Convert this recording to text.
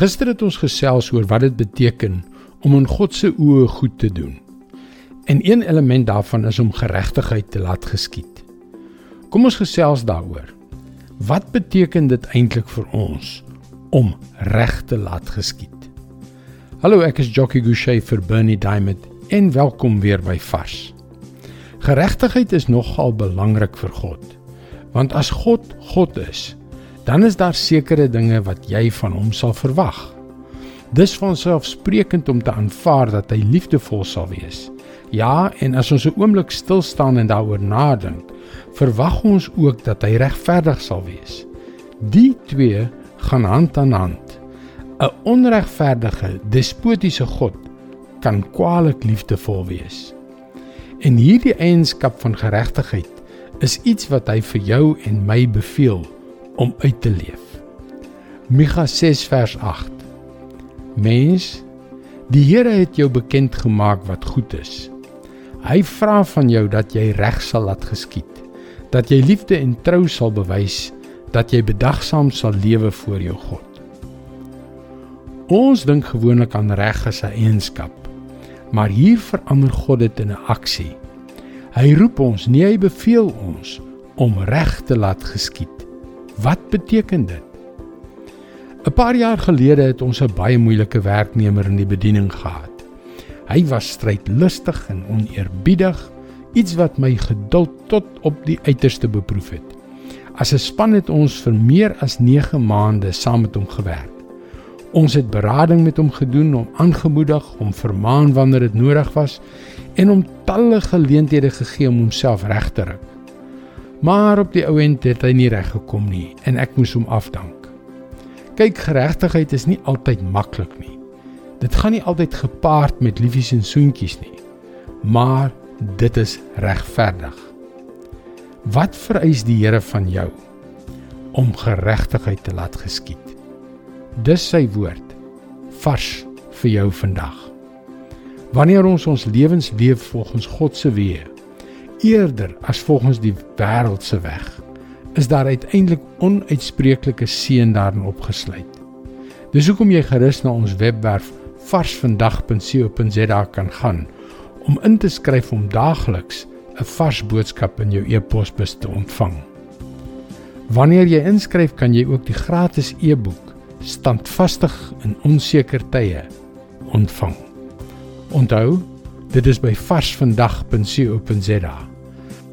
Gister het ons gesels oor wat dit beteken om in God se oë goed te doen. En een element daarvan is om geregtigheid te laat geskied. Kom ons gesels daaroor. Wat beteken dit eintlik vir ons om reg te laat geskied? Hallo, ek is Jockey Gouchee vir Bernie Diamond en welkom weer by Vars. Geregtigheid is nogal belangrik vir God. Want as God God is, dan is daar sekere dinge wat jy van hom sal verwag. Dis vanselfsprekend om te aanvaar dat hy liefdevol sal wees. Ja, en as ons 'n oomblik stil staan en daaroor nadink, verwag ons ook dat hy regverdig sal wees. Die twee gaan hand aan hand. 'n Onregverdige, despotiese God kan kwaliek liefdevol wees. En hierdie eienskap van geregtigheid is iets wat hy vir jou en my beveel om uit te leef. Micha 6 vers 8. Mens, die Here het jou bekend gemaak wat goed is. Hy vra van jou dat jy reg sal laat geskied, dat jy liefde en trou sal bewys, dat jy bedagsaam sal lewe voor jou God. Ons dink gewoonlik aan reg as 'n eienskap, maar hier verander God dit in 'n aksie. Hy roep ons, nie hy beveel ons om reg te laat geskied. Wat beteken dit? 'n Paar jaar gelede het ons 'n baie moeilike werknemer in die bediening gehad. Hy was strydlustig en oneerbiedig, iets wat my geduld tot op die uiterste beproef het. As 'n span het ons vir meer as 9 maande saam met hom gewerk. Ons het berading met hom gedoen, om aangemoedig, om vermaan wanneer dit nodig was en hom talle geleenthede gegee om homself reg te ruk. Maar op die ou end het hy nie reg gekom nie en ek moes hom afdank. Kyk, geregtigheid is nie altyd maklik nie. Dit gaan nie altyd gepaard met liefies en soentjies nie. Maar dit is regverdig. Wat vereis die Here van jou om geregtigheid te laat geskied? Dis sy woord vars vir jou vandag. Wanneer ons ons lewens leef volgens God se weë, eerder as volgens die wêreld se weg, is daar uiteindelik onuitspreeklike seën daarin opgesluit. Dis hoekom jy gerus na ons webwerf varsvandag.co.za kan gaan om in te skryf om daagliks 'n vars boodskap in jou e-posbus te ontvang. Wanneer jy inskryf, kan jy ook die gratis e-boek Standvastig in onseker tye ontvang. Onthou, dit is by varsvandag.co.za.